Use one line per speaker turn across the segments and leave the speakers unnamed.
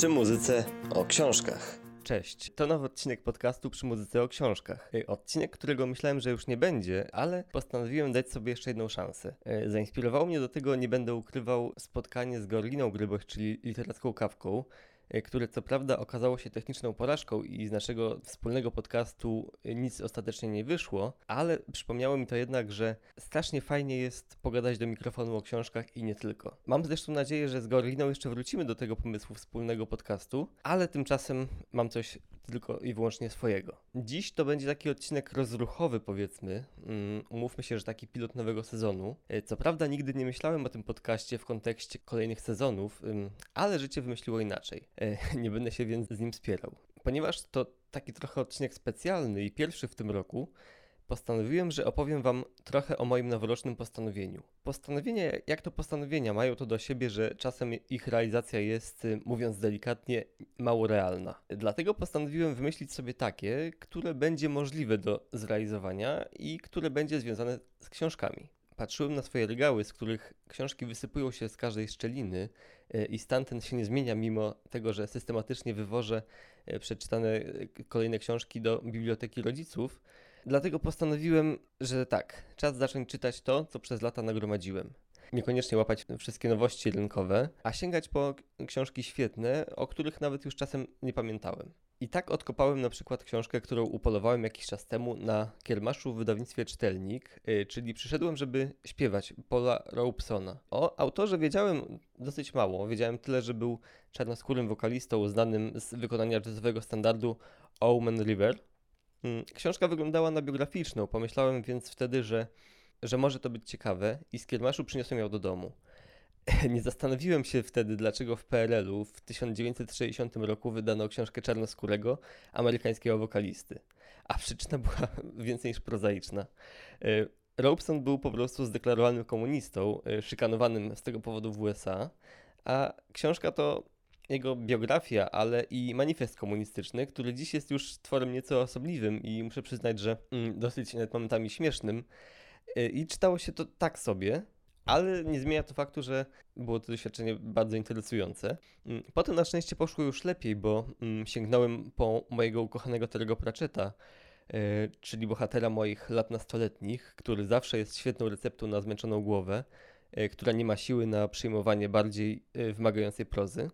Przy muzyce o książkach.
Cześć, to nowy odcinek podcastu przy muzyce o książkach. Odcinek, którego myślałem, że już nie będzie, ale postanowiłem dać sobie jeszcze jedną szansę. E, Zainspirowało mnie do tego, nie będę ukrywał, spotkanie z Gorliną Gryboś, czyli literacką kawką, które co prawda okazało się techniczną porażką i z naszego wspólnego podcastu e, nic ostatecznie nie wyszło, ale przypomniało mi to jednak, że strasznie fajnie jest pogadać do mikrofonu o książkach i nie tylko. Mam zresztą nadzieję, że z Gorliną jeszcze wrócimy do tego pomysłu wspólnego podcastu, ale tymczasem mam coś tylko i wyłącznie swojego. Dziś to będzie taki odcinek rozruchowy, powiedzmy. Mm, Umówmy się, że taki pilot nowego sezonu. E, Co prawda, nigdy nie myślałem o tym podcaście w kontekście kolejnych sezonów, ale życie wymyśliło inaczej. Nie będę się więc z nim spierał. Ponieważ to taki trochę odcinek specjalny i pierwszy w tym roku, postanowiłem, że opowiem Wam trochę o moim noworocznym postanowieniu. Postanowienia, jak to postanowienia, mają to do siebie, że czasem ich realizacja jest, y, mówiąc delikatnie, mało realna. Dlatego postanowiłem wymyślić sobie takie, które będzie możliwe do zrealizowania i które będzie związane z książkami. Patrzyłem na swoje regały, z których książki wysypują się z każdej szczeliny y, i stan ten się nie zmienia, mimo tego, że systematycznie wywożę y, przeczytane y, kolejne książki do biblioteki rodziców. Dlatego postanowiłem, że tak, czas zacząć czytać to, co przez lata nagromadziłem. Niekoniecznie łapać wszystkie nowości rynkowe, a sięgać po książki świetne, o których nawet już czasem nie pamiętałem. I tak odkopałem na przykład książkę, którą upolowałem jakiś czas temu na kiermaszu w wydawnictwie Czytelnik, yy, czyli przyszedłem, żeby śpiewać Paula Robesona. O autorze wiedziałem dosyć mało. Wiedziałem tyle, że był czarnoskórym wokalistą znanym z wykonania jazzowego standardu Omen River. Mm, Książka wyglądała na biograficzną, pomyślałem więc wtedy, że, że może to być ciekawe i z kiermaszu przyniosłem ją do domu. Nie zastanowiłem się wtedy, dlaczego w PRL-u w 1960 roku wydano książkę czarnoskórego amerykańskiego wokalisty. A przyczyna była więcej niż prozaiczna. E, Robeson był po prostu zdeklarowanym komunistą, e, szykanowanym z tego powodu w USA, a książka to jego biografia, ale i manifest komunistyczny, który dziś jest już tworem nieco osobliwym i muszę przyznać, że mm, dosyć nawet momentami śmiesznym. Y, I czytało się to tak sobie, ale nie zmienia to faktu, że było to doświadczenie bardzo interesujące. Mm, Potem na szczęście poszło już lepiej, bo mm, sięgnąłem po mojego ukochanego Terego Pratchetta, y, czyli bohatera moich lat nastoletnich, który zawsze jest świetną receptą na zmęczoną głowę, y, która nie ma siły na przyjmowanie bardziej wymagającej prozy.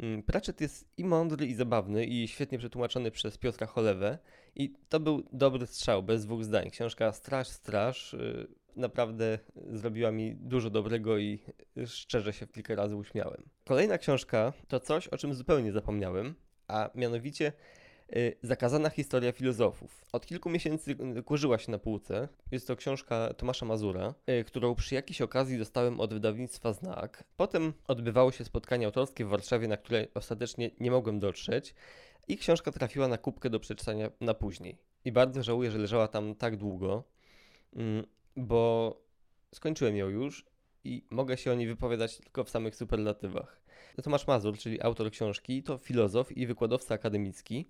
Mm, Pratchett jest i mądry, i zabawny, i świetnie przetłumaczony przez Piotra Cholewę. I to był dobry strzał, bez dwóch zdań. Książka Straż, Straż y, naprawdę zrobiła mi dużo dobrego i szczerze się kilka razy uśmiałem. Kolejna książka to coś, o czym zupełnie zapomniałem, a mianowicie Zakazana historia filozofów. Od kilku miesięcy y, kurzyła się na półce. Jest to książka Tomasza Mazura, y, którą przy jakiejś okazji dostałem od wydawnictwa Znak. Potem odbywało się spotkanie autorskie w Warszawie, na które ostatecznie nie mogłem dotrzeć i książka trafiła na kubkę do przeczytania na później. I bardzo żałuję, że leżała tam tak długo, mm, bo skończyłem ją już i mogę się o niej wypowiadać tylko w samych superlatywach. Tomasz Mazur, czyli autor książki, to filozof i wykładowca akademicki,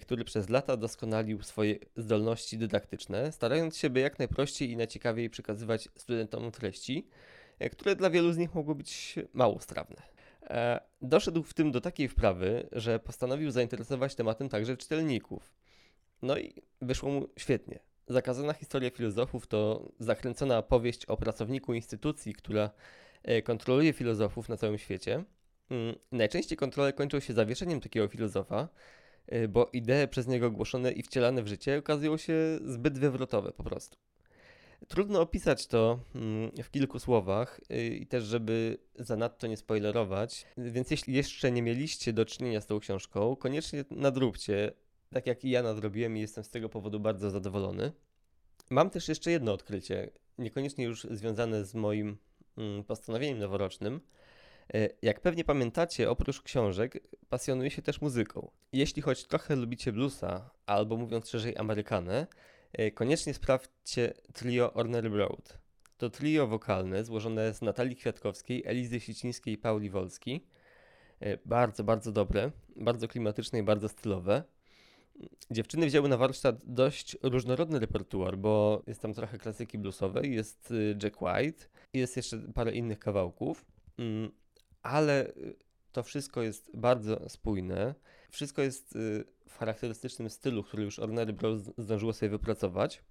który przez lata doskonalił swoje zdolności dydaktyczne, starając się, by jak najprościej i najciekawiej przekazywać studentom treści, e, które dla wielu z nich mogły być mało strawne. E, Doszedł w tym do takiej wprawy, że postanowił zainteresować tematem także czytelników. No i wyszło mu świetnie. Zakazana historia filozofów to zakręcona powieść o pracowniku instytucji, która e, kontroluje filozofów na całym świecie. Mm, Najczęściej kontrole kończą się zawieszeniem takiego filozofa, bo idee przez niego głoszone i wcielane w życie okazują się zbyt wywrotowe po prostu. Trudno opisać to mm, w kilku słowach y, i też, żeby zanadto nie spoilerować, więc jeśli jeszcze nie mieliście do czynienia z tą książką, koniecznie nadróbcie, tak jak i ja nadrobiłem i jestem z tego powodu bardzo zadowolony. Mam też jeszcze jedno odkrycie, niekoniecznie już związane z moim mm, postanowieniem noworocznym. E, Jak pewnie pamiętacie, oprócz książek pasjonuję się też muzyką. Jeśli choć trochę lubicie bluesa, albo mówiąc szerzej Amerykanę, e, koniecznie sprawdźcie trio Ornery Road. To trio wokalne złożone z Natalii Kwiatkowskiej, Elizy Sicińskiej i Pauli Wolski. E, Bardzo, bardzo dobre, bardzo klimatyczne i bardzo stylowe. Dziewczyny wzięły na warsztat dość różnorodny repertuar, bo jest tam trochę klasyki bluesowej, jest y, Jack White, jest jeszcze parę innych kawałków, Mm, ale y, To wszystko jest bardzo spójne. Wszystko jest y, w charakterystycznym stylu, który już Ordinary Bros zdążyło sobie wypracować.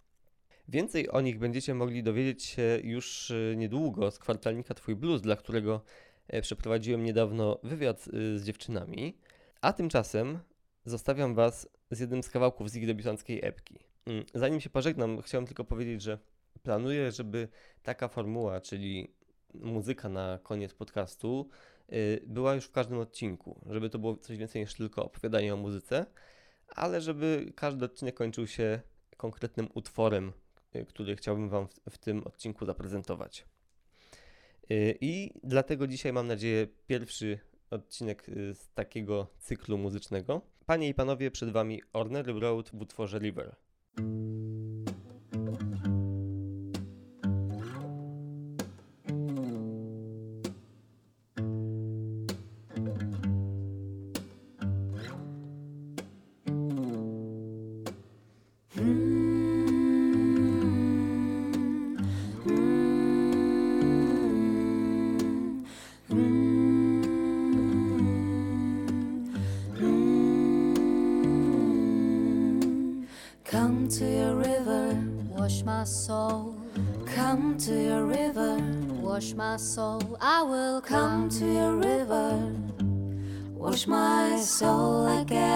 Więcej o nich będziecie mogli dowiedzieć się już y, niedługo z kwartalnika Twój Blues, dla którego e, przeprowadziłem niedawno wywiad z dziewczynami. A tymczasem zostawiam Was z jednym z kawałków z ich debiutanckiej epki. Mm, Zanim się pożegnam, chciałem tylko powiedzieć, że planuję, żeby taka formuła, czyli muzyka na koniec podcastu, y, była już w każdym odcinku. Żeby to było coś więcej niż tylko opowiadanie o muzyce, ale żeby każdy odcinek kończył się konkretnym utworem, y, który chciałbym Wam w, tym odcinku zaprezentować. Y, I dlatego dzisiaj mam nadzieję pierwszy odcinek z takiego cyklu muzycznego. Panie i panowie, przed Wami Ordinary Road w utworze River.
Come to your river,
Wash my soul,
come to your river,
wash my soul. I will
come
come
to your river, wash my soul again.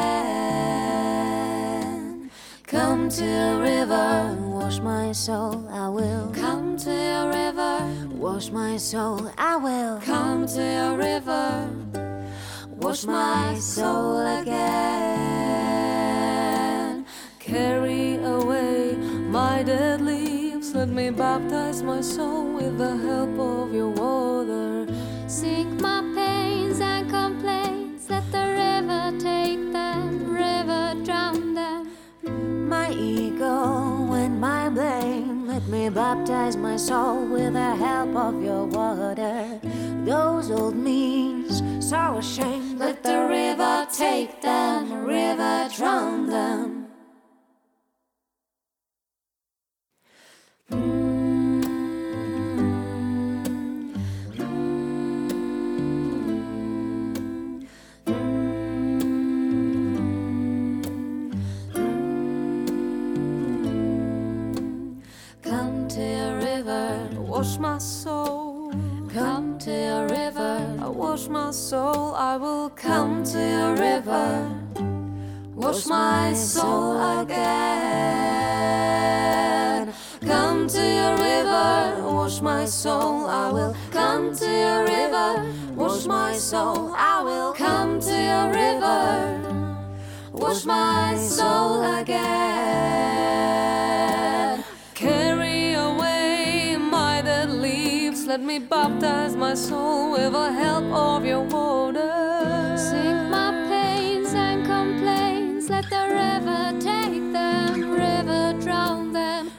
Come to your river, wash my soul, I will.
come to your river.
Wash my soul, I will.
Come to your river.
Wash my soul again.
Me baptize my soul with the help of your water.
Sink my pains and complaints. Let the river take them, river drown them.
My ego and my blame. Let me baptize my soul with the help of your water. Those old means, so ashamed.
Let the river take them, river drown them.
Come to your river.
I wash my soul. I will
Come to your river, wash my soul again. Come to your river, wash my soul. I will come to your river, wash my soul. I will come to your river, wash my soul again.
Let me baptize my soul with the help of your water.
Sink my pains and complaints. Let the river take them, river drown them.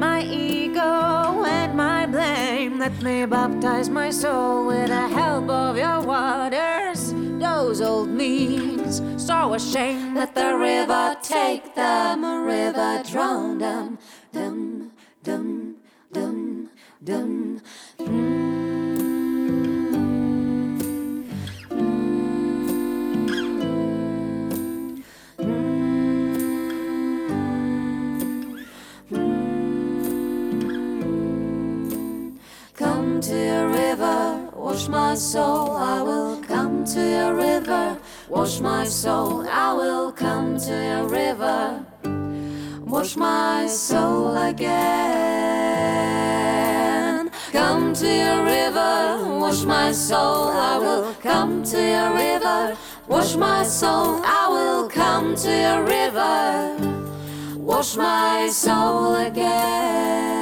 My ego and my blame. Let me baptize my soul with the help of your waters. Those old means, so ashamed. Let the river take them, river drown them. Dum, dum, dum, dum. Come to your river, wash my soul. I will come to your river, wash my soul. I will come to your river, wash my soul again. Come to your river, wash my soul. I will come to your river, wash my soul. I will come to your river, wash my soul again.